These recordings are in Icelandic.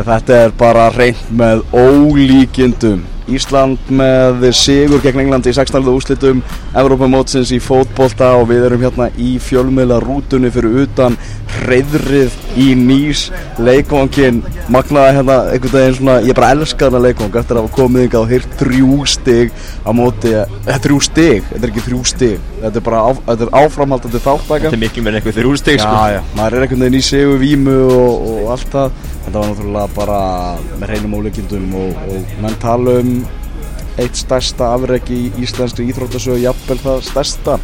Þetta er bara reynd með ólíkindum Ísland með sigur gegn Englandi í 16. úrslitum Evrópamótsins í fótbolta og við erum hérna í fjölmiðla rútunni fyrir utan reyðrið í nýs leikvangin magnaði hérna einhvern veginn svona ég bara elska þarna leikvang eftir að komið yngað og heyrt þrjú stig á móti, eh, þrjú stig, þetta er ekki þrjú stig þetta er bara á, þetta er áframhaldandi þáttaka Þetta er miklu meira eitthvað þrjú stig sko. Já, já, maður er einhvern veginn í sigu vímu og, og allt það Þetta var náttúrulega bara með reynum óleikindum og, og menn tala um eitt stærsta afreg í íslenski íþróttasögu, jafnvel það stærsta.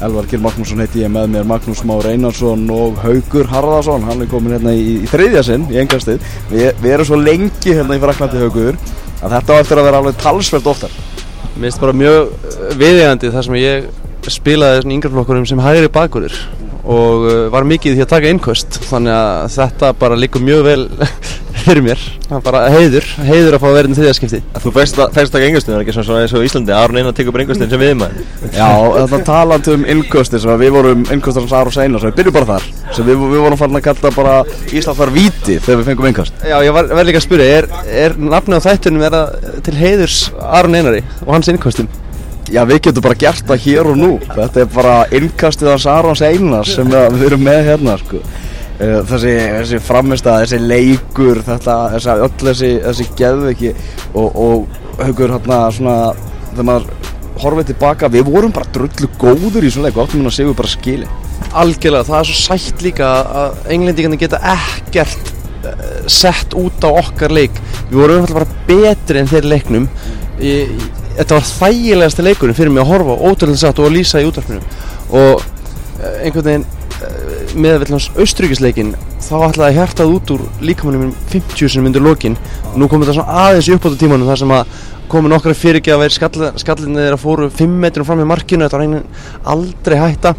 Elvar Gil Magnússon heiti ég með mér Magnús Már Einarsson og Haugur Harðarsson hann er komin hérna í, í þriðja sinn í engastið, Vi, við erum svo lengi hérna í Fraklandi Haugur að þetta á eftir að vera alveg talsvert oftar. Mér finnst bara mjög viðegandi þar sem ég spilaði þessum yngreflokkurum sem hægri bakurir og uh, var mikið í því að taka innkost þannig að þetta bara líkur mjög vel fyrir mér. Það er bara heiður, heiður að fá að vera í þriðaskipti Þú fæst að það er ekki svona eins og Íslandi Arun einn að teka bara engustin sem við maður Já, þetta talandi um innkostir sem að við vorum innkostar hans Aros Einars við byrjum bara þar. Sem við, við vorum farin að kalla bara Ísland var víti þegar við fengum innkost Já, ég var, var líka að spyrja, er, er nafnið á þættunum er það til heiðurs Aron Einari og hans innkostum? Já, við getum bara gert það hér og nú. Þetta er bara innkastið Eh, þessi, þessi framistað, þessi leikur þetta, þessi, öll þessi, þessi geðviki og, og haugur hérna svona þegar maður horfið tilbaka, við vorum bara drullu góður í svona leik og áttum við að séu bara skili Algjörlega, það er svo sætt líka að englendingarnir geta ekkert uh, sett út á okkar leik. Við vorum umhverfað bara betri en þeir leiknum. Ég, Þetta var þægilegasta leikurinn fyrir mig að horfa ótrúlega satt og að lýsa í útvarpinu. Og uh, einhvern veginn með að austríkisleikin þá ætlaði hjartað út úr líkamannum 50 sem myndir lokin. Nú kom þetta svona aðeins í uppbóta tímanum þar sem að komin okkar fyrirgeðar skallinni þeirra fóru 5 metrum fram í markinu þetta var einhvern aldrei hætta.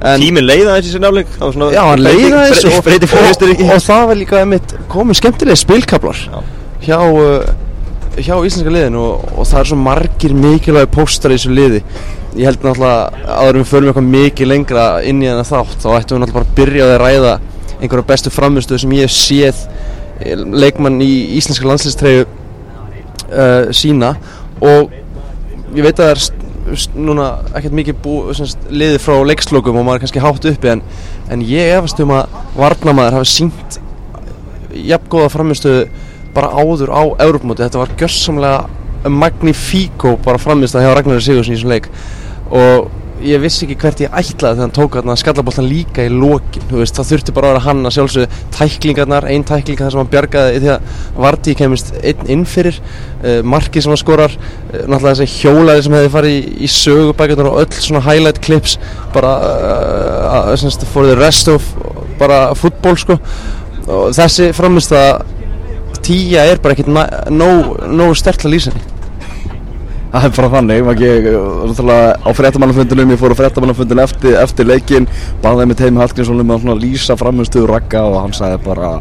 En Tíminn leiða þessi sér náleik Já, hann leiða þessi og, og, og, og það var líka einmitt komið skemmtilega spilkablar hjá, uh, hjá íslenska liðin og, og það er svo margir mikilvægi póstar í þessu liði ég held náttúrulega að við förum eitthvað mikið lengra inn í þennan þátt þá ættum við náttúrulega bara að byrja að ræða einhverja bestu framistöðu sem ég hef séð eh, leikmann í íslenska landslýstreyju uh, sína. Og ég veit að það er núna ekkert mikið bú, semst, liðið frá leikslokum og maður er kannski hátt uppi en, en ég efast um að varnamæður hafi sínt jafn góða framistöðu bara áður á Európmóti þetta var gössamlega magnifíko bara framistöða hjá Ragnar Sigurðsson í þessum leik og ég vissi ekki hvert ég ætlaði þegar hann tók að skallaboltan líka í lokin. Veist, það þurfti bara að vera hann að sjálfsögðu. Tæklingarnar, einn tækling þar sem hann bjargaði því að Vardí kemist einn innfyrir uh, markið sem hann skorar uh, náttúrulega þessi hjólaði sem hefði farið í, í sögubækjurnar og öll svona highlight clips bara uh, for the rest of bara fútból sko. Og þessi framist að tíja er bara ekkit nóg no, no stertla lýsinni Það er bara þannig, ekki, á fréttamannafundunum, ég fór á fréttamannafundunum eftir, eftir leikin, baðið með Teimi Hallgrímsson um að lýsa framhustuðu ragga og hann sagði bara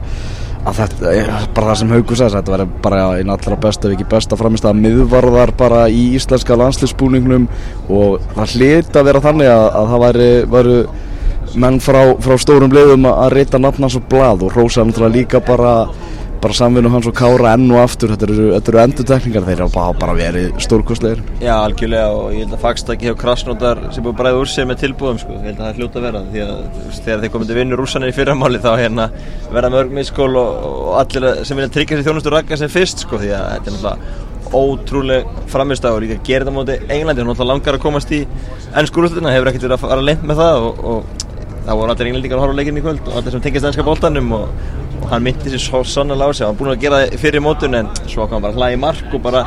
að þetta er bara það sem Haugur sagði, þetta verður bara einn allra besta, ef ekki besta framhustuða miðvarðar bara í íslenska landslýsbúningnum og það hlita að vera þannig að, að það væri, væri menn frá, frá stórum leiðum að reyta nafnans og blad og Rósa líka bara bara samvinnu hans og kára enn og aftur. Þetta eru, eru endutekningar, þeir hafa bara, bara verið stórkostleir. Já, algjörlega og ég held að fagstaki hjá krasnótar sem búið bræðið úr sig með tilbúðum sko, ég held að það er hljóta að vera því að þegar þeir komið til vinnu rúsanir í fyrramáli þá hérna verða mörg miskól og, og allir sem vilja tryggja sér þjónustu rakka sem fyrst sko því að þetta er náttúrulega ótrúlega því að gera þetta moti Englandi, hann langar að komast í ennskúrúslutina, hefur ekkert verið að fara lengt með það og, og það voru allir englendingar að horfa leikinni í kvöld og allir sem tengist ennska bóltanum og, og hann myndi sér svo sannlega á sig. Hann búin að gera það fyrir mótun en svo kom hann bara hlæði mark og bara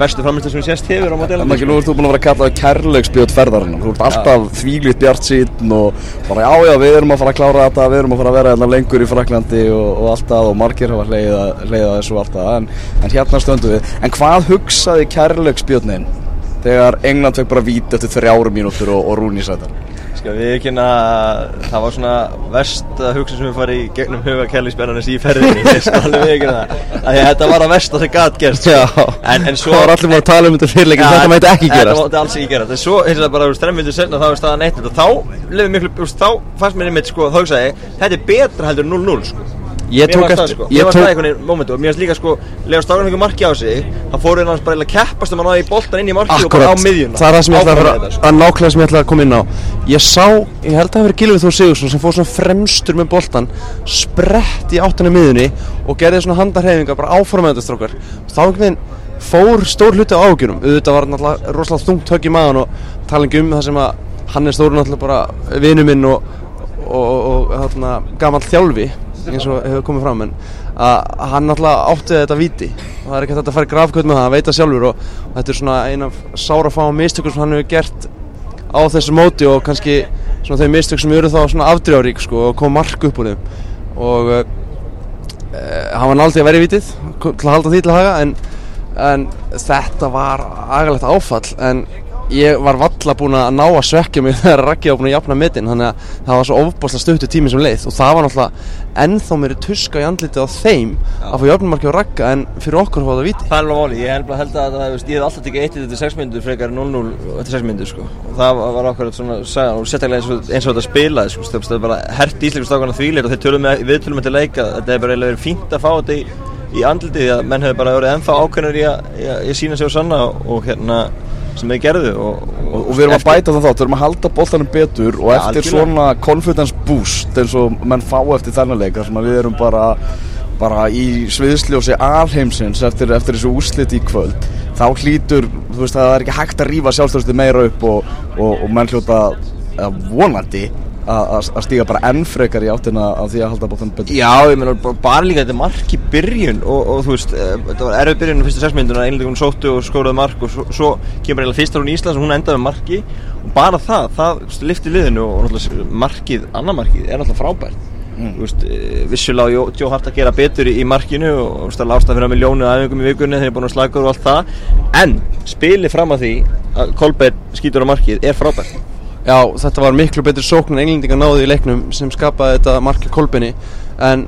bestu framlistar sem við sést hefur á mótun Þannig að nú ert þú búin að vera að kalla það kærleiksbjót ferðarinn þú ert alltaf ja. þvílitt bjart sín og bara já já við erum að fara að klára þetta við erum að fara að vera hérna lengur í Fraklandi og, og alltaf og margir hafa hleyða þessu alltaf en, en hérna stöndu við. En hvað hugsaði kærleiksbjótnin þegar England fekk bara víti eftir þrjáru mínútur og, og Rúni sættar Ska við ekki hérna, það var svona verst að hugsa sem við farið í gegnum huga kellispennarins í ferðinni, ég skal alveg ekki það, að þetta var að verst að það gæt gerst. Já, en, en svo, það var allir múið að tala um þetta fyrirleikin, ja, þetta mæti ekki gerast. Þetta mæti alls ekki gerast, en svo, það bara úr stremmvindu senna, þá er staðan eitt, þá lefði miklu, þá fannst mér einmitt, sko, þá hugsaði þetta er betra heldur 0-0, sko. Ég tók eftir- sko, ég var það einhvern veginn momentu og mér finnst líka sko Lega Stákan ekki marki á sig Það fóru hann bara eiginlega keppast um að ná í boltan inn í marki og bara á miðjuna. Það er það sem ég ætla að, þetta, sko. að nákvæmlega sem ég ætla að koma inn á. Ég sá, ég held að það verið Gilvið Þór Sigursson sem fór svona fremstur með boltan sprett í áttunni miðunni og gerði svona handarhefinga bara áfram með þetta strókar þá einhvern veginn fór stór hluti á ágjörum auðvitað var náttúrulega að eins og hefur komið fram en að hann náttúrulega átti þetta viti og það er ekki hægt að fara í grafkvöld með það, hann veit það sjálfur og, og þetta er svona ein af sára fáum mistökum sem hann hefur gert á þessu móti og kannski svona þau mistök sem eru þá svona afdrjárík sko og kom mark upp úr þeim. Og uh, hann var náttúrulega verið vitið til að halda því til að haga en, en þetta var agalegt áfall en ég var valla búin að ná að svekja mig þegar Raggi var búin að jafna mitin þannig að það var svo ofbáslega stöttu tími sem leið. Og það var náttúrulega ennþá mér tuska í andlitið á þeim að fá jafnumarki á Ragga en fyrir okkur að fá það viti Það er alveg máli, ég held bara held að það, ég hef alltaf tekið 1 til 6 minnur frekar 0-0 eftir 6 minnur sko. Og það var okkur svona sérstaklega eins og, eins og þetta spilaði sko það er bara hert íslensku stákan að þvílir og þeir tölum með, við tölum með til leika. Þetta er bara fínt að fá þetta í, í andlitið að menn hefur bara verið ennþá ákveðnur að, að, í að sína sig og sanna og hérna sem þeir gerðu og, og, og við erum að bæta það þá, við erum að halda boltanum betur og Ja, eftir algjörlega. svona confidence boost eins og menn fá eftir þennan leik þar sem við erum bara bara í sviðsljósi alheimsins eftir, eftir þessu úslit í kvöld þá hlýtur, þú veist það er ekki hægt að rífa sjálfstöðstu meira upp og, og, og menn hljóta vonandi að, stíga bara enn frekar í áttina af því að halda boltanum betur. Já, ég meina bara, líka þetta mark í byrjun og, og þú veist, eh, þetta var erfið byrjun á fyrstu sexmynduna, einlega hún sóttu og skóraði mark og svo, svo kemur eiginlega fyrsta hún í Íslands og hún endaði með marki. Og bara það, það lifti liðinu og náttúrulega markið, annar markið er náttúrulega frábært. Mm. veist, eh, vissulega Jó- Hart að gera betur í, í markinu og þú veist, að lásta fyrir að miljónu aðeingum í vikunni þegar er markið er frábært Já, þetta var miklu betur sókn en englendingar náði í leiknum sem skapaði þetta markið Kolbini en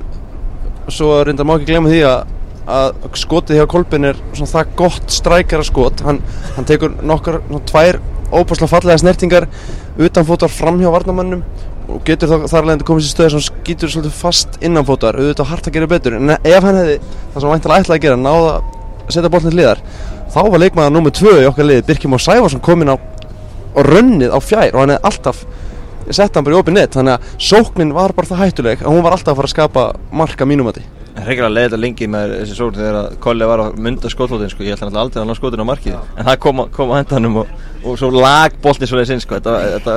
svo reyndar má ekki glemma því að, að skotið hjá Kolbin er svona það gott strækara skot hann, hann tekur nokkar, svona tvær óbúslega fallega snertingar utanfótar framhjá varnamannum og getur þá þar alveg komið sér stöð sem skýtur svolítið fast innanfótar. Auðvitað hart að gera betur en ef hann hefði það sem hann væntalega ætlaði að gera náða að setja boltin til liðar þá var leikmaður nummið tvö í okkar liði Birkjum og Sævarsson komin á og rönnið á fjær og hann hefði alltaf sett hann bara í opið net. Þannig að sóknin var bara það hættuleg að hún var alltaf að fara að skapa marka mínumati Hreikar að leiða þetta lengi með þessi sókn þegar að Kolli var að mynda skotlótin sko. ég ætla náttúrulega aldrei að ná skotin á markið. En það kom, kom á hendanum og, og svo lag boltin svo leiðis inn sko. þetta, þetta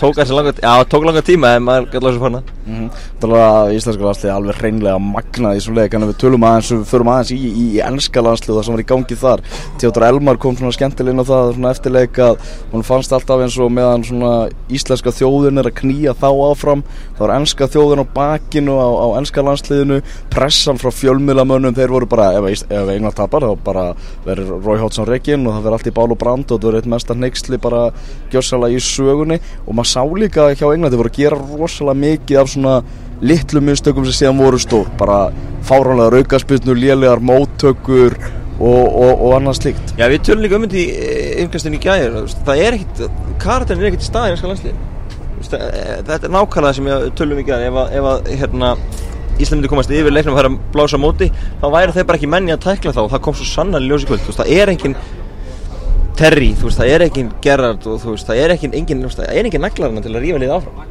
tók þessi langa, já, tók langa tíma en maður gæti lásið farna Það var að íslenska landslið alveg hreinlega magnað í svo leik en við tölum aðeins, við förum aðeins í, í, ennska landslið það sem var í gangi þar. Theodor Elmar kom svona skemmtileg inn á það svona eftir leik að hún fannst alltaf eins og meðan svona íslenska þjóðin er að knýja þá áfram þá er ennska þjóðin á bakinu á, á ennska landsliðinu pressan frá fjölmiðlamönnum þeir voru bara, ef, ef, England tapar þá bara verður Rói Hótsson rekin og það verður allt í bál og brand og það verður eitt mesta neyksli bara gjössalega í sögunni. Og maður sá líka hjá Englandi voru að gera rosalega mikið af svona litlu minnstökum sem síðan voru stór. Bara fáránlega raukaspilnur, lélegar móttökur og, og, og annað slíkt. Já, við tölum líka um þetta í umkastin í gæðir það er ekkit, karakterin er ekkit í staðin í skallanslið þetta er nákvæmlega sem ég tölum í gæðir ef að, ef að hérna, Ísland myndi komast yfir leiknum og fara að blása móti þá væri þeir bara ekki menni að tækla þá. Það kom svo sannlega ljósi kvöld, þú veist, það er engin Terry, þú veist, það er engin Gerrard og þú veist, það er engin, engin, það er engin naglarna til að rífa liðið áfram.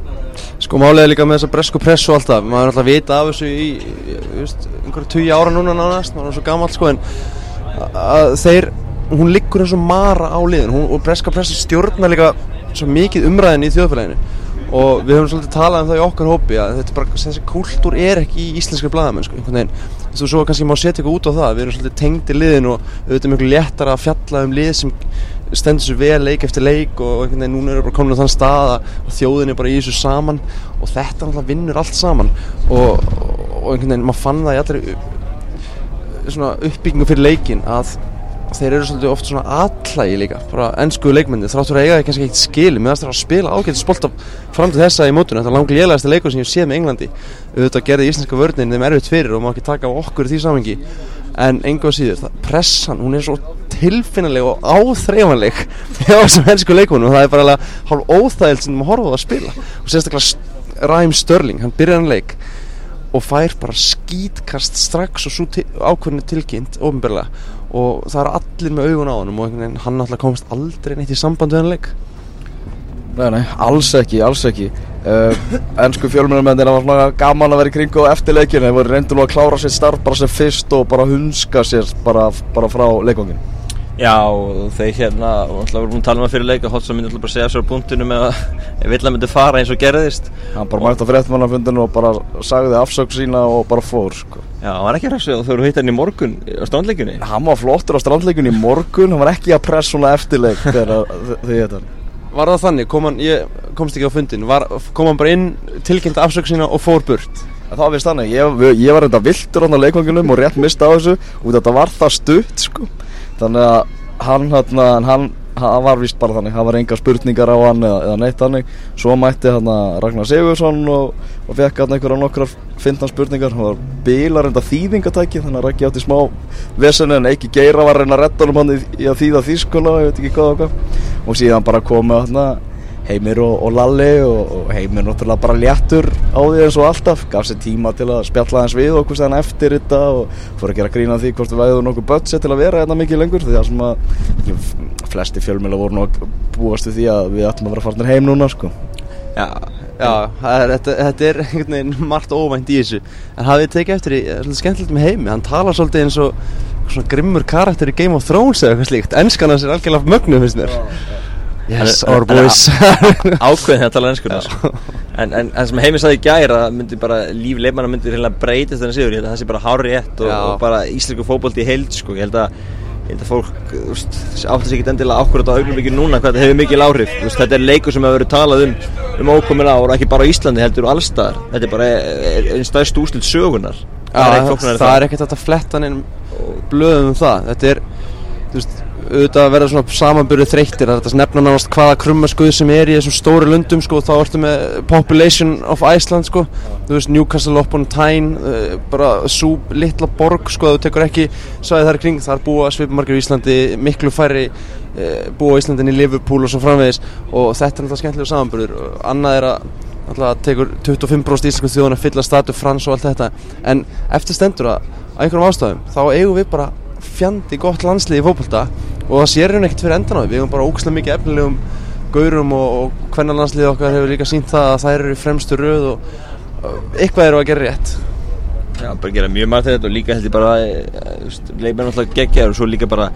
Sko málega líka með þessa bresku pressu og alltaf maður er alltaf að vita af þessu í, þú veist, einhverju tugi ára núna nánast. Maður er svo gammal sko en að þeir, hún liggur eins og mara á liðin hún, og breska pressu stjórnar líka svo mikið umræðin í þjóðfélaginu og við höfum svolítið talað um það í okkar hópi að þetta er bara, þessi kultúr er ekki í íslenskri blaðamenn sko, einhvern veginn. Þú veist, svo kannski má setja eitthvað út á það. Við erum svolítið tengd í liðin og auðvitað er miklu léttar að fjalla um lið sem stendur sér vel leik eftir leik og einhvern veginn núna eru bara komin á þann stað að þjóðin er bara í þessu saman. Og þetta náttúrulega vinnur allt saman. Og, og einhvern veginn, maður fann það í allri uppbyggingu fyrir leikin að þeir eru svolítið oft svona allægi líka bara ennskuðu leikmenni þráttur að eiga það kannski ekkert skili meðan það er að spila ágætt spolta fram til þessa í mótunum þetta er langt lélægasta leikur sem ég séð með Englandi. Auðvitað gerði íslenska vörnin þeim erfitt fyrir og má ekki taka á okkur því samengi en enga síður, það, pressan hún er svo tilfinnileg og áþreifanleg hjá þessum ennsku leikunum það er bara hálf óþægild sem maður horfa á það að spila. Og sérstaklega Ræm Störling, hann byrjar hann leik og fær bara skítkast strax og svo ákveðinu tilkynnt ofinbarlega og það er allir með augun á hann og hann alltaf komast aldrei neitt í samband við hann leik. Nei, nei, alls ekki, alls ekki. Uh, Ennsku fjölmjörnumennir var svona gaman að vera í kringu á eftirleikinu þeir voru reyndur nú að klára sér starf bara sem fyrst og bara hunska sér bara, bara frá leikvangin Já, þeir hérna, og alltaf vorum við að tala um það fyrir leika Hotsson myndi alltaf bara segja sér á punktinu með að vilja myndi fara eins og gerðist Hann bara mætti á fréttmannafundinu og bara sagði afsökk sína og bara fór sko. Já, hann var ekki ræðsvið og þau voru hitt hann í morgun á strandleikunni Hann var flottur á strandleikunni í morgun hann var ekki að pressa svona eftirleik þegar þau hitt hann Var það þannig, kom hann, ég komst ekki á fundin var, kom hann bara inn, tilkynnt afsökk sína og fór burt Það var vist þannig, ég, ég var reynda viltur á leikvanginum og rétt mista á þessu og þetta var það stutt sko. Þannig að hann, hann, hann, hann var vist bara þannig, hann var enga spurningar á hann eða, eða neitt þannig. Svo mætti hann Ragnar Sigursson og, og fekk hann einhverja nokkrar fintan spurningar, hann var bílar reynda þýðingatæki þannig að Raggi átti smá vesenu en ekki geira var reyna að retta um hann í, í að þýða þýskuna, ég veit ekki hvað og hvað. Og síðan bara komið hann Heimir og, og Lalli og, og Heimir náttúrulega bara léttur á því eins og alltaf. Gaf sér tíma til að spjalla hans við okkur stæðan eftir þetta og fór að gera grína því hvort við væðum nokkuð budget til að vera hérna mikið lengur því að sem að flesti fjölmjöla voru að búast við því að við ætlum að vera farnir heim núna sko. Já, já er, þetta, þetta er einhvern veginn margt óvænt í þessu. En hafið tekið eftir því, það er svolítið skemmtilegt með heimi? Hann talar svolítið eins og svona grimmur karakter í Game of Thrones eða eitthvað slíkt. Ennskan hans er algjörlega mögnu finnst mér Yes, our boys. Ákveðin að tala ennskunar En, en, en sem heimins að ég gæra líf leifmanna myndi reynilega breytist þennan sigur, ég held að það sé bara hári rétt og, og bara íslensku fókbólti í heild sko, ég held að, ég held að fólk áttast ekki endilega ákvörða á augnumbyggju núna hvað þetta hefur mikil áhrif, veist, þetta er leikur sem hefur verið talað um um ókomin ára, ekki bara á Íslandi heldur og allstaðar, þetta er bara einn stærst úslitt sögunar það, það er ekkert að fletta blöðum um það, þetta er þú veist auðvitað að vera svona samanbyrðu þreyttir það er þetta nefna náðast hvaða krummaskuð sem er í þessum stóru lundum sko þá ertu með population of Iceland sko. Þú veist Newcastle upon Tyne uh, bara svo litla borg sko þú tekur ekki svæði þar kring þar búa svipumarkir í Íslandi miklu færri uh, búa í Íslandin í Liverpool og svo framvegis. Og þetta er náttúrulega skemmtilega samanbyrður annað er að náttúrulega tekur 25% íslensku þjóðan að fylla statu frans og allt þetta. En eftir stendur að að einhverjum ástæðum þá eigum við bara fjandi gott landslið í fókbalta og það sér hérna ekkert fyrir endan á við hefum bara ógslag mikið efnilegum gaurum og, og hvernig landslið okkar hefur líka sínt það að það eru fremstu röð og eitthvað eru að gera rétt Já, bara gera mjög margt þetta og líka held ég bara leifmenn alltaf gegjaður og svo líka bara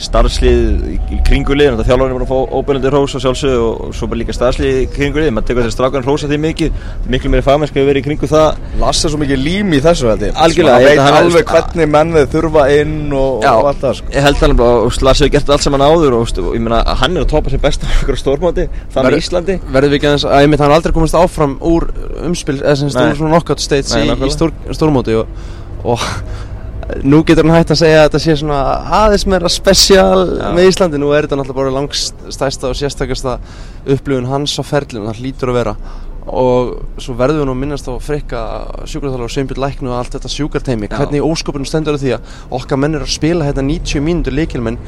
starfslið í kringulið þjálfarnir er búin að fá óbyrjandi hrós og sjálfsög og svo bara líka starfslið í kringulið maður tekur þessi strákan hrósa því mikið miklu meiri fagmennsk að vera í kringu það. Lassa svo mikið lím í þessu held ég. Algjörlega, Það veit alveg hvernig menn við þurfa inn og, já, og allt það sko. Ég held alveg og Lassa hefur gert allt saman áður og, og ég meina hann er að topa sér best á okkur stórmáti þannig í Íslandi. Verður við ekki aðeins að einmitt hann aldrei komast áfram úr umspil eða sem stóður stórmáti og, og nú getur hann hægt að segja að þetta sé svona aðeins meira spesial með Íslandi. Nú er þetta náttúrulega bara langstæsta og sérstakasta upplifun hans á ferlinu það hlýtur að vera og svo verðum við nú að minnast á frikka sjúkarþála og Sveinbjörn Læknu og allt þetta sjúkarteimi hvernig óskopunum stendur því að okkar menn er að spila hérna 90 mínútur leikilmenn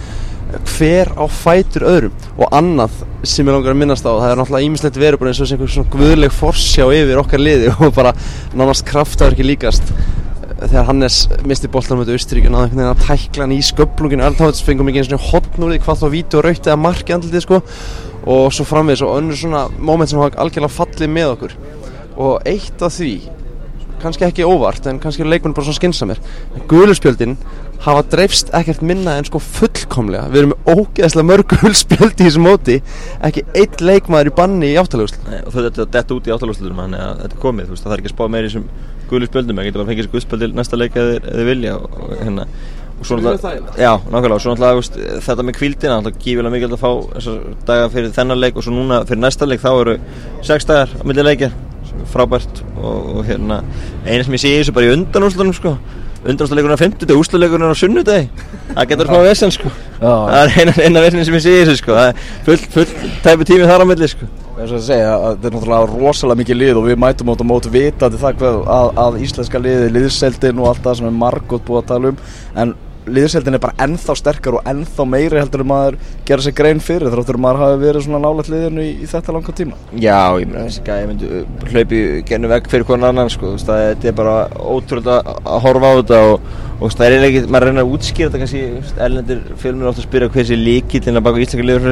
hver á fætur öðrum? Og annað sem ég langar að minnast á það er náttúrulega ímislegt verið bara eins og einhvern svona guðleg forsjá yfir okkar liði og bara nánast kraftaður ekki líkast. Þegar Hannes misti bóltanum með Austuríkun að veginn að tækla hann í sköplunginu þá fengum við ekki eins og hotn úr því hvað þá víti og rauti eða marki andlitið sko og svo framvegis og önnur svona móment sem hafa algjörlega fallið með okkur. Og eitt af því kannski ekki óvart en kannski er leikmenn bara svona skynnsamir guðluspjöldin hafa dreifst ekkert minna en sko fullkomlega. Við erum ógeðslega mörg guðluspjöld í þessu móti ekki eitt leikmaður í banni í áttalaguslu og þetta er dett út í áttalaguslu þannig að þetta er komið, veist, það er ekki að spá meira í þessum guðluspjöldum, það getur bara að fengja þessu guðspjöldi næsta leik eða vilja og, og, hérna, og svo náttúrulega já, nákvæmlega, og svo náttúrulega þetta með kvildina, náttúrulega gífilega mikilvægt að fá þessar daga fyrir þennan leik. Og svo núna fyrir næsta leik þá eru sex dagar á milli leikja. Frábært. Og, og hérna eina sem ég sé í þessu bara í undanústunum sko undanústunleikurinn á 50 og úsluleikurinn á sunnudegi. Það getur smá vesen sko. Já. það er eina, eina vesen sem ég sé þessu sko. Það er full, full tæpu tími þar á milli sko. Eins og það segja, þetta er náttúrulega rosalega mikið lið og við mætum átt á mótu vitandi það hvað að, að íslenska liði, liðseldin og allt það sem er margótt búið að tala um. En liðseldin er bara ennþá sterkar og ennþá meiri heldur maður gera sér grein fyrir þráttur að maður hafi verið svona nálægt liðinu í, í þetta langa tíma. Já, ég meina þessi gæði myndi hlaupi gennu vegg fyrir konan annan sko, það er bara ótrúlega að- að horfa á þetta og, og það er eiginlega ekki, maður reynir að útskýra þetta kannski, erlendir filmur átt að spyrja hvað þessi líkillin að baka íslenska liður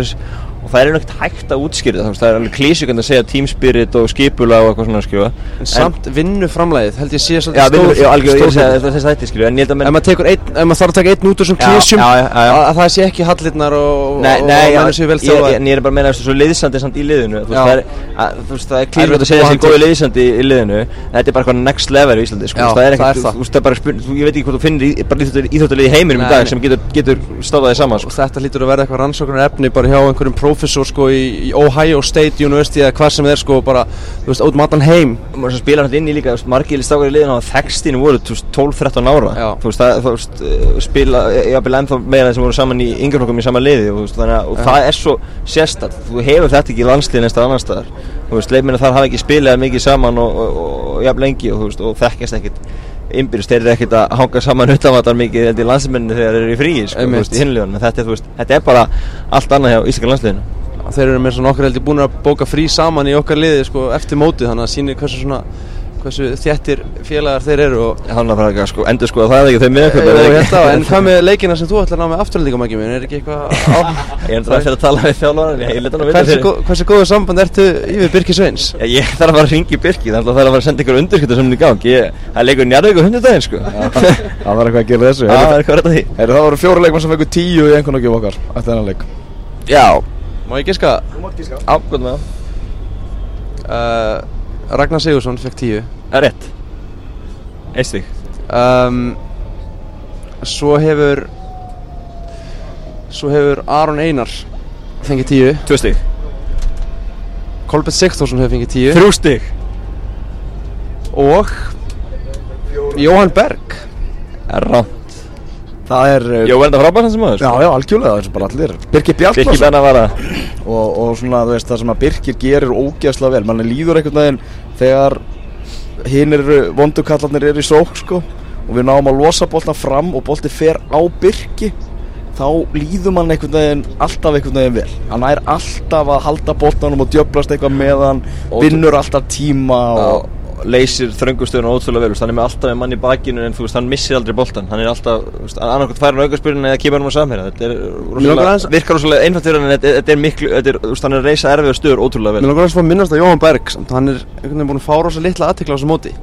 og það er eiginlega ekkert hægt að útskýra þetta, það er alveg klísugand að segja team spirit og skipula og eitthvað svona, skilja En samt vinnuframlæðið held ég sé Já, svolítið vinnur, já, algjör, ég stór hluti. þetta þessi þætti, skilju, en ég held að menn Ef maður þarf að taka einn út úr Já, klísjum að að það sé ekki hallirnar og, Nei, nei, mennur séu vel ég, þjóðað en ég er bara að meina þessu liðsandi samt í liðinu það er, að, Erfitt að segja að þessi góði liðsandi í liðinu en þetta er bara eitthvað next level í Íslandi ekkert, finnir í, heiminum í dag sem getur, getur stáðað því saman og sko. þetta lítur að vera eitthvað rannsóknar efni bara hjá einhverjum prófessor sko í, í Ohio State University eða hvað sem er sko bara, þú veist, út um allan heim. Sem spilar hann inn í líka, margir stákar í liðinu á þekstinu voru, þú veist, 12-13 ára. Já. þú veist, það, þú veist, eh, spila ég hafði ennþá meira sem voru saman í yngjörnokkum í sama liði, og, veist, að og það er svo sérstætt, þú hefur þetta ekki í landsliðin einstað annar staðar, þú veist, leikminna þar hafa ekki spilað mikið saman og, og, og, jafn lengi og, þú veist, og þekkjast ekkit innbyrjus, þeir eru ekkert að hanga saman utanvatar mikið held í landsliðminni þegar þeir eru í fríi sko, veist, í hinliðunum, þetta, er, þetta er bara allt annað hjá íslenska landsliðinu. Þeir eru með svona okkar heldur búin að bóka frí saman í okkar liði sko eftir mótið þannig að sýnir hversu svona hversu þéttir félagar þeir eru og að fara ekki að sko, endur sko það er ekki þau með Jú, hérna, en hvað með leikina sem þú ætlar að ná með afturhaldingamækjum minn, er ekki eitthvað á... Ég er endur eftir að tala við þjálfvaran Ég hann að hversu, góðu samband ertu yfir Birki Sveins? Já, Ég þarf að fara að ringa í Birki Þannig að það þarf að fara að senda ykkur undirskipta sem í gang. Ég, Það er leikur njarðvík og hundudaginn sko. Það var eitthvað að gera þessu. Það voru fjóra leikmann Ragnar Sigursson fekk tíu. Það er rétt Eistík um, Svo hefur Svo hefur Aron Einar fengið tíu. Tvö stík Kolbett Sigþórsson hefur fengið tíu. Þrjú stík Og Jóhann Berg. Er rámt Það er uh, Jó, er þetta frábært hans sem maður? Já, já, algjörlega, það er bara allir. Birkir Birki Bjartmarsson benna var að og, og svona, þú veist, það sem að Birkir gerir ógeðslega vel. Mann líður einhvern veginn þegar hinn eru vondukallarnir eru í sók sko, og við náum að losa boltan fram og bolti fer á Birki þá líður mann einhvern veginn alltaf einhvern veginn vel. Hann er alltaf að halda boltanum og djöblast eitthvað með hann vinnur alltaf tíma og, og leysir þröngustöðuna ótrúlega vel hann er með alltaf með mann í bakinu en þú veist, hann missir aldrei boltan hann er alltaf, annarkvæmt fær hann aukarspyrinu eða kemur hann á samherja. Þetta er langar rosalega, virkar rosalega einfalt fyrir hann en þetta, þetta er miklu, þetta er, þú veist, hann er að reysa erfið stöður ótrúlega Mér vel langar að fá að minnast að Jóhann Berg samt, hann er einhvern veginn búin að fá rosa litla aðtekla á þessu móti.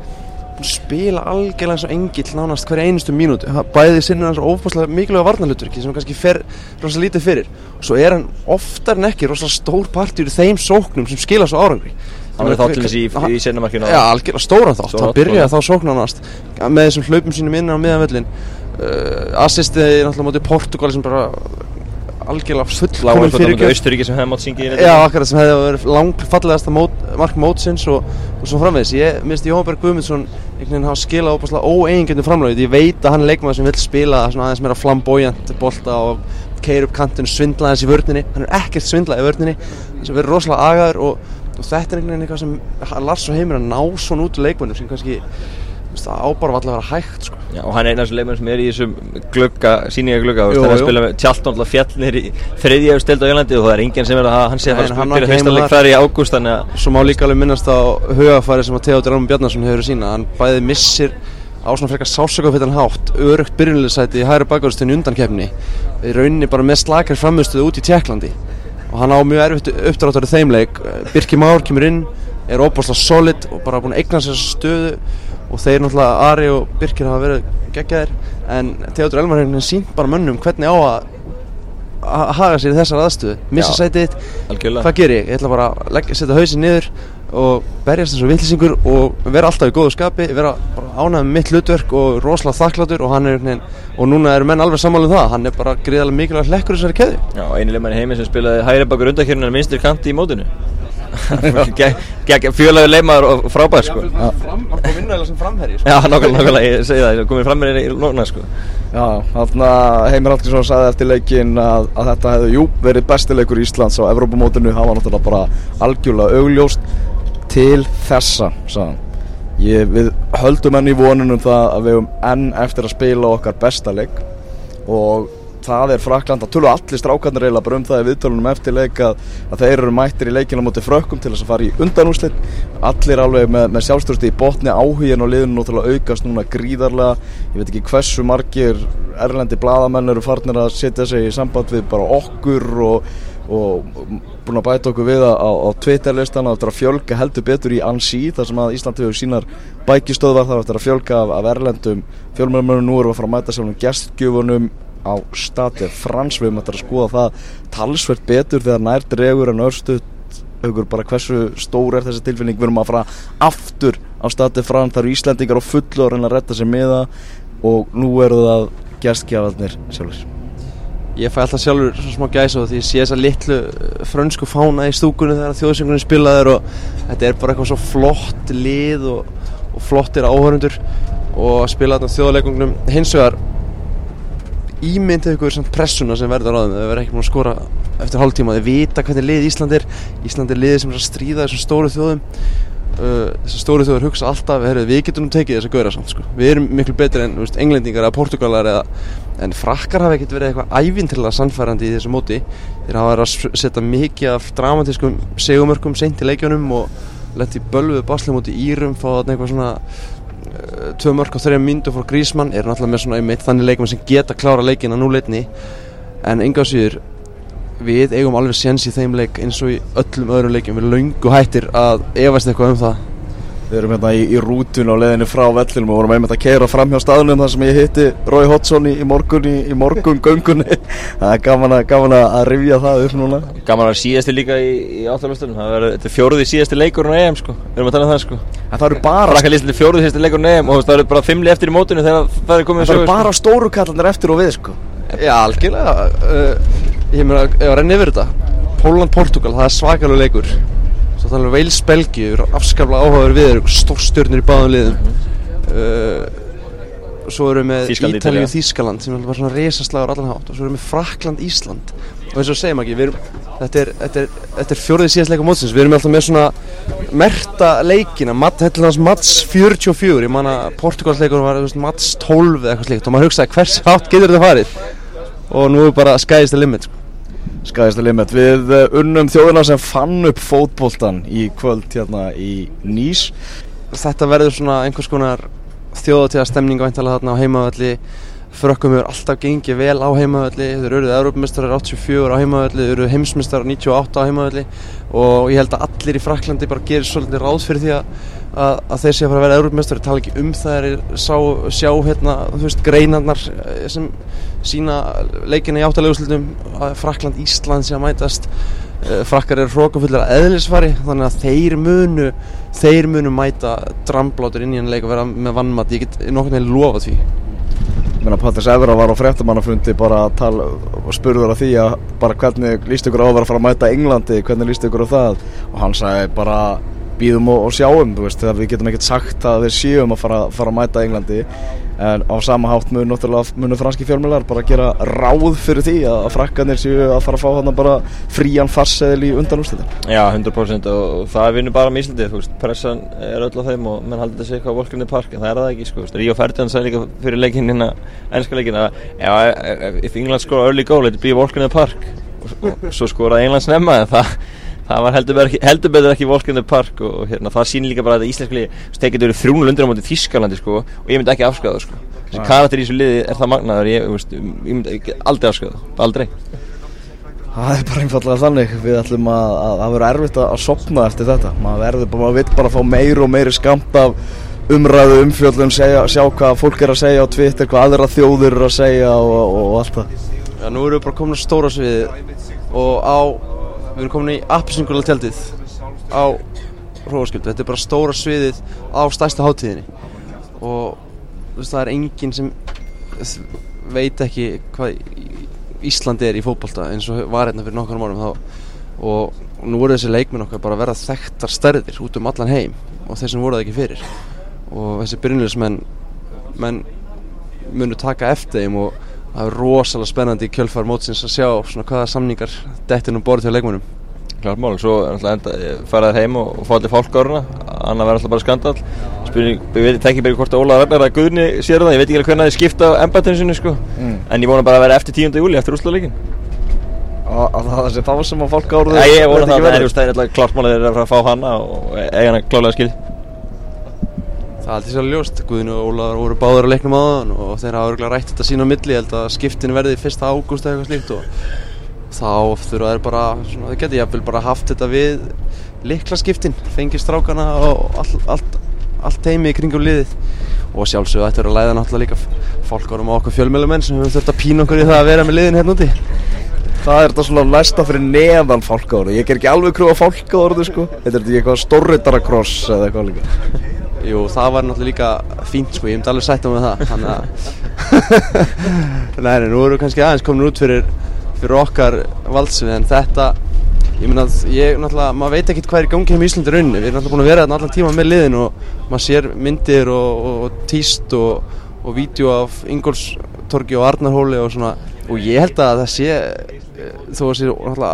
Að spila algjörlega eins og engill nánast hverja einustu mínútu. Ha- bæði sinnir hans ófáslega mikilvæga varnarluturki sem kannski fer rosa lítið fyrir. Og svo er hann oftar en ekki rosa stór partur í þeim sóknum sem skila svo árangri hann er þáttum þessi í, í sennamarkinu Já, algjörlega stóran þátt, hann byrjaði þá sóknarnast með þessum hlaupum sínum inn á miðanvöllin uh, assistið náttúrulega móti Portugal sem bara algjörlega full lágan fyrir ekki Austuríki sem hefði mátt syngja í Já, akkurat sem hefði verið langfallegasta mót, mark mótsins og, og svo framvegis. Ég minnst Jóhann Berg Guðmundsson einhvern veginn hafa skilað óbúslega óeigingjöndu framlögið ég veit að hann er leikmaður sem vil spila svona aðeins meira flamboyant bolta og keir upp kantinu, svindla aðeins í vörninni. Hann er ekkert svindla í vörninni. Þess að verið rosalega agaður og, og þetta er einhvern veginn eitthvað sem Lars og Heimir að ná svona út úr leikmönnum sem kannski var alltaf að vera hægt sko. Já, og hann er einn af þessum leikmenn sem er í þessum glugga, síninga glugga, þannig að spila með alltaf fjallnir í þriðja stild á Jólandi og það er enginn sem er að hann sé að fara en hann að var spila ekki fyrsta heima leik þar. í ágúst svo má líka alveg minnast á hugafæri sem að Theodor Rálmur Bjarnarsson hefur sína hann bæði missir á svona frekar sásökafittan hátt örugt byrjunleysæti í hægri bakgóðstunni undankefni í rauninni bara með slakar framistuðu út í Tjekklandi og hann á mjög erfitt uppdráttur í þeim leik. Birki Már kemur inn er óbúslega solid og bara búin að eigna sér stöðu. Og þeir náttúrulega Ari og Birkir hafa verið geggjaðir. En Theodor Elmar hefur sínt bara mönnum hvernig á að haga sér í þessar aðstöðu. Missa sætið hvað ger ég? Ég ætla bara að setja hausin niður og berjast eins og vittlisingur og vera alltaf í góðu skapi, vera bara ánægð með mitt hlutverk og rosalega þakkláttur og hann er og núna eru menn alveg sammála um það, hann er bara gríðarlega mikilvægt hlekkur í þessari keði. Já, eini leikmenn í heimi sem spilaði hægri bakur undakjörnum en minnstir kanti í mótinu. Fjölaður leikmaður og frábær sko. Fram, hann kom vinna eða sem framherri, Já, nákvæmlega, nákvæmlega, ég segi það, komið fram með í lóna sko. Já, þarna Heimir Hallgrímsson sagði eftir leikinn að, að þetta hefði, jú, verið bestileikur Íslands á Evrópumótinu, hann var náttúrulega bara algjörlega augljóst til þessa. Ég, við höldum enn í vonunum það að við höfum enn eftir að spila okkar besta leik. Og það er Frakland, það tölur allir strákarnir eiginlega bara um það í viðtölunum eftir leik að, að þeir eru mættir í leikinu á móti frökkum til þess að fara í undanúslit allir alveg með, með sjálfstörsti í botni áhugin og liðinu til að aukast núna gríðarlega, ég veit ekki hversu margir erlendi bladamenn eru farnir að setja sig í samband við bara okkur og, og búin að bæta okkur við á, á Twitter-listan að fjölga heldur betur í ANSI þar sem að Ísland hefur sínar bækistöðvar þar að fjölga af, af erlendum fjölmjörnum nú eru að fara að mæta sjálfum gestgjöfunum á stati frans við möttum að skoða það talsvert betur þegar nær dregur en örstuðt aukur bara hversu stór er þessi tilfinning. Við erum að fara aftur á stati frans það eru Íslandingar á fullu og reyna að retta sig með það og nú eru það gæstgjafarnir sjálfur Ég fæ alltaf sjálfur svona smá gæsa því ég sé þessa litlu frönsku fána í stúkunni þegar þjóðsöngunni spilaður og þetta er bara eitthvað svo flott lið og, og flottir áhörundur og að spila þetta þjóðleikungnum hins vegar ímyndið ykkur samt pressuna sem verður á þeim. Þau verður ekki múin að skora eftir hálf tíma þau vita hvernig lið Ísland er. Ísland er liðið sem er að stríða þessum stóru þjóðum uh, þessum stóru þjóður hugsa alltaf heru, við getum tekið þess að gauðra samt sko. við erum miklu betur en veist, englendingar eða portugalar eða, en frakkar hafa ekkert verið eitthvað ævintilega sannfærandi í þessu móti þeir hafa verið að setja mikið af dramatískum segumörkum seint í leikjónum og lett í bölvuðu basli múti írum fá eitthvað svona Eh, tvö mörg á þreja myndu fór Grísmann er náttúrulega með svona einmitt þannig leikmann sem geta klára leikin að núleitni en enga síður við eigum alveg séns í þeim leik eins og í öllum öðrum leikum við laungu hættir að efast eitthvað um það. Við erum hérna í, í rútun á leðinu frá vellinum og vorum einmitt að keira fram hjá staðunum þar sem ég hitti Rói Hotsson í, í morgun í, í morgun göngunni. Það er gaman að, gaman að rivja það upp núna. Gaman að síðasti líka í, í áttalustunum það er fjóruði síðasti leikurinn á EM sko. Við erum að tala um það sko. En það eru bara fjóruði síðasti leikurinn á EM og það eru bara fimmli eftir í mótunum þegar það er komið það eru bara stóru kallanir eftir og við sko. Já, algjörlega. Uh, ég meina, ef að renna yfir þetta Póland-Portugal, það er svakalega leikur. Svo þannig að Wales Belgi eru afskafla áhugaður við eru stórstjörnir í báðum liðum. Uh, Svo eru við með Ítalið og Þískaland sem er bara svona resaslagur allan hátt. Og svo eru við með Frakland Ísland. Og eins og segjum ekki, erum, þetta er, er, er fjórið síðast leika mótsins. Við erum alltaf með svona merta leikina Mats 44 ég man að Portugalsleikur var Mats 12 eða eitthvað slikt og maður hugsaði hvers hátt getur þetta farið og nú er bara skæðist að limit sko Skæðist að limit. Við eh, unnum þjóðina sem fann upp fótbóltan í kvöld hérna í Nýs. Þetta verður svona einhvers konar þjóðatíða stemning væntalega þarna á heimavalli. Frökkum hefur alltaf gengið vel á heimavalli. Þeir eruð Európamistrar 84 á heimavalli, þeir eruð heimsmistrar 98 á heimavalli og ég held að allir í Fraklandi bara gerir svolítið ráð fyrir því að, að, að þeir sé að fara að vera Európamistrar. Ég tala ekki um það þeir sjá hérna, veist, greinarnar eh, sem sína leikina í áttaleguslutum Frakland, Ísland sem mætast eh, frakkar eru hrókafullir að eðlisfari þannig að þeir munu þeir munu mæta dramblátur inn í hann leik og vera með vannmatt, ég get nokkur með lofa því Pattis Evra var á fréttamannafundi bara að tala og spurður að því að bara hvernig líst ykkur á að vera að fara að mæta Englandi hvernig líst ykkur á það? Og hann sagði bara býðum og, og sjáum veist, við getum ekkert sagt að við séum að fara, fara að mæta Englandi. En á sama hátt munu franski fjármjölar bara gera ráð fyrir því að frakkanir séu að fara að fá þarna bara frían farseðil í undanústilin Já, 100% og það vinnur bara með Íslandi, þú veist, pressan er öll á þeim og menn haldur þessi eitthvað á Volkrinni park en það er það ekki, sko, Ríó Ferdinand sagði líka fyrir leikin hérna, ennska leikin að if England score early goal, it'll be Volkrinni park. Og svo skoraði England snemma en það það var heldur betur ekki, heldur betur ekki Volkinu Park og, og hérna, það sýnir líka bara að íslenski liði tekið verið þrjúnul undir á móti Þískalandi sko, og ég myndi ekki afskæða sko. þessi karakter í þessu liði er það magnaður ég, veist, ég myndi ekki aldrei afskæða aldrei. Það er bara einfallega þannig við ætlum að það verður erfitt að sopna eftir þetta. Maður verður bara, maður vil bara fá meir og meiri skamt af umræðu umfjöldum segja, sjá hvað fólk er að segja á Twitter hvað aðra þjóður er að segja og, og, og allt það. Já, nú erum við bara komin að stóra svið og á við erum komin í appisingula tjaldið á Hrófaskjöldu þetta er bara stóra sviðið á stærsta háttíðinni og veist, það er enginn sem veit ekki hvað Ísland er í fókbalta eins og var hérna fyrir nokkur árum þá. Og, nú voru þessi leikminn okkar bara að vera þekktar stærðir út um allan heim og þeir sem voru það ekki fyrir. Og þessi byrjunleismenn menn munu taka eftir þeim og það er rosalega spennandi í kjölfar mótsins að sjá svona hvaða samningar dettin um borð til leikmunum Klart mál, svo faraði heim og, og fóði fólkáruna annað verður alltaf bara skandal spurning, ég veit ekki bara hvort að Óla Ragnar að Guðni sér það, ég veit ekki hvernig það er skipta á embatinu sinni sko, Mm. en ég vona bara að vera eftir 10. júli eftir úrslagleikin að það sé þá sem að fólk áruðu Nei, ég vona það, það er er að fara að fá hana og eiga hana klálega skil Það er alltaf sér ljóst, Guðin og Ólaður voru báður að leiknum áðan og þeir hafa örgulega rætt þetta sín á milli, ég held að skiptin verði 1. ágúst eða eitthvað slíkt og þá þurfa þeir bara, svona, þeir geti jafnvel bara haft þetta við likla skiptin, fengið strákana og all, allt, allt teimi í kringum liðið. Og sjálfsögðu ættu að læða náttúrulega líka fólk árum á okkur fjölmjölumenn sem hefur þurft að pína okkur í það að vera með liðin hérna úti. Það er þetta svona næsta fyrir neðan fálkaorðu. Ég ger ekki alveg krú á fálkaorðu sko. Þetta er ekki eitthvað stórritara kross eða eitthvað líka Jú, það var náttúrulega líka fínt sko, ég myndi alveg sætta með það Þannig að Nei, nei, nú erum við kannski aðeins komin út fyrir, fyrir okkar valdsvið En þetta, ég að ég náttúrulega, maður veit ekkert hvað er í gangi hérna í Íslandi rauninni. Við erum náttúrulega búin að vera þarna allan tíma með liðin Og maður sér myndir og, og, og tíst og, og vídeo af Ingólfstorgi og Arnarhóli og svona Og ég held að það sé, eh, þó að það sé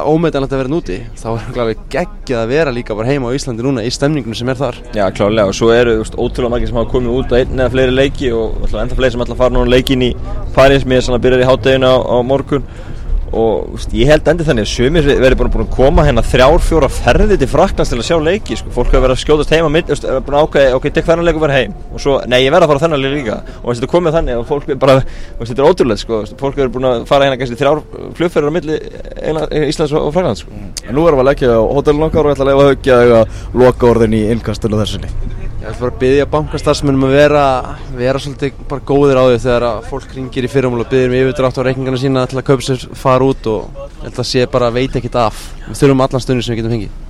ómeðanlegt að vera núti Þá er náttúrulega geggjað að vera líka bara heima á Íslandi núna í stemningunum sem er þar. Já, klálega, og svo eru veist, ótrúlega margir sem hafa komið út á einn eða fleiri leiki og ennþá fleiri sem alltaf fara núna leikin í Paris með svona byrjar í hátteginu á, á morgun og veist, ég held endur þannig að sumir verður búin, búin að koma hérna þrjár, fjóra ferði til Fraklands til að sjá leiki sko. fólk hefur verið að skjótast heima að ákveða, ok, tek þennan leiku verið heim og svo, nei, ég verð að fara þennan leiku líka og veist, þetta er komið þannig að fólk er bara veist, þetta er ótrúlega, sko, fólk hefur búin að fara hérna kannski þrjár flugferðar á milli England- Íslands og og Fraklands sko. Nú erum við að leggja á hótelin okkar og ætla að haugja að eiga loka orðin í innkastinu þessinni Ég ætla bara að byggja bankastarfsmennum að vera, vera svolítið bara góðir á því þegar að fólk ringir í fyrirmál og byggir um yfirdrátt á reikningana sína til að kaupa sér fara út og ég held að sé bara veit ekkert af. Við þurfum allan stundin sem við getum fengið.